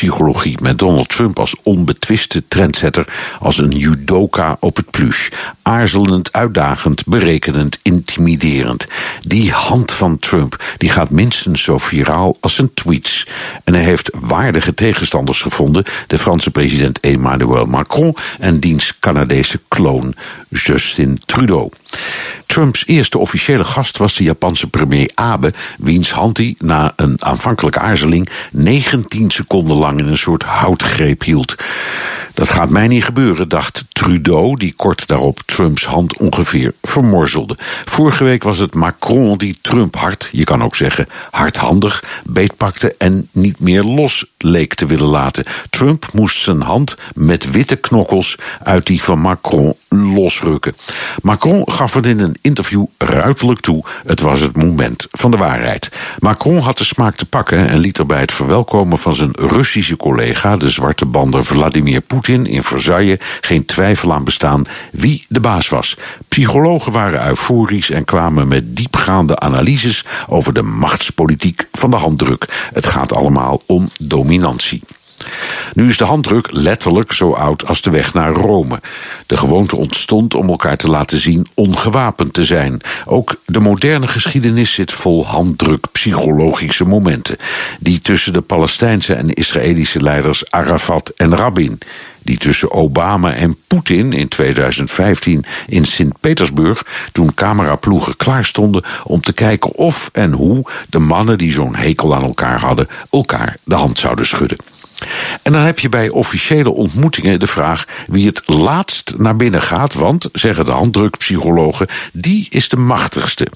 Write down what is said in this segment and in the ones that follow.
handdrukpsychologie. Met Donald Trump als onbetwiste trendsetter, als een judoka op het plush. Aarzelend, uitdagend, berekenend, intimiderend. Die hand van Trump die gaat minstens zo viraal als zijn tweets. En hij heeft waardige tegenstanders gevonden: de Franse president Emmanuel Macron en diens Canadese kloon Justin Trudeau. Trumps eerste officiële gast was de Japanse premier Abe, wiens hand hij na een aanvankelijke aarzeling 19 seconden lang in een soort houtgreep hield. Dat gaat mij niet gebeuren, dacht Trudeau, die kort daarop Trumps hand ongeveer vermorzelde. Vorige week was het Macron die Trump hard, je kan ook zeggen hardhandig, beetpakte en niet meer los leek te willen laten. Trump moest zijn hand met witte knokkels uit die van Macron losrukken. Macron gaf het in een interview ruiterlijk toe: het was het moment van de waarheid. Macron had de smaak te pakken en liet er bij het verwelkomen van zijn Russische collega, de zwarte bander Vladimir Poetin in Versailles, geen twijfel aan bestaan wie de baas was. Psychologen waren euforisch en kwamen met diepgaande analyses over de machtspolitiek van de handdruk. Het gaat allemaal om dominantie. Nu is de handdruk letterlijk zo oud als de weg naar Rome. De gewoonte ontstond om elkaar te laten zien ongewapend te zijn. Ook de moderne geschiedenis zit vol handdruk-psychologische momenten. Die tussen de Palestijnse en Israëlische leiders Arafat en Rabin die tussen Obama en Poetin in 2015 in Sint-Petersburg, toen cameraploegen klaar stonden om te kijken of en hoe de mannen die zo'n hekel aan elkaar hadden, elkaar de hand zouden schudden. En dan heb je bij officiële ontmoetingen de vraag wie het laatst naar binnen gaat, want, zeggen de handdrukpsychologen, die is de machtigste.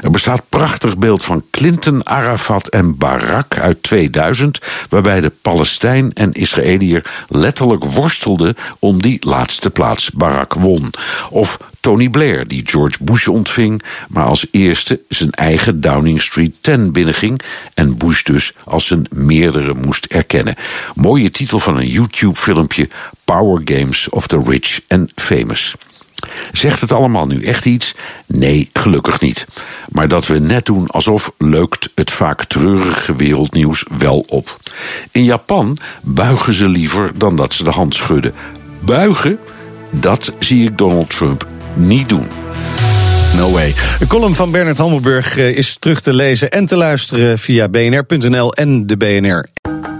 Er bestaat prachtig beeld van Clinton, Arafat en Barak uit 2000, waarbij de Palestijn en Israëliër letterlijk worstelden om die laatste plaats. Barak won. Of Tony Blair, die George Bush ontving, maar als eerste zijn eigen Downing Street 10 binnenging en Bush dus als zijn meerdere moest erkennen. Mooie titel van een YouTube-filmpje: Power Games of the Rich and Famous. Zegt het allemaal nu echt iets? Nee, gelukkig niet. Maar dat we net doen alsof leukt het vaak treurige wereldnieuws wel op. In Japan buigen ze liever dan dat ze de hand schudden. Buigen? Dat zie ik Donald Trump niet doen. No way. De column van Bernard Hammelburg eh, is terug te lezen en te luisteren via bnr.nl en de BNR.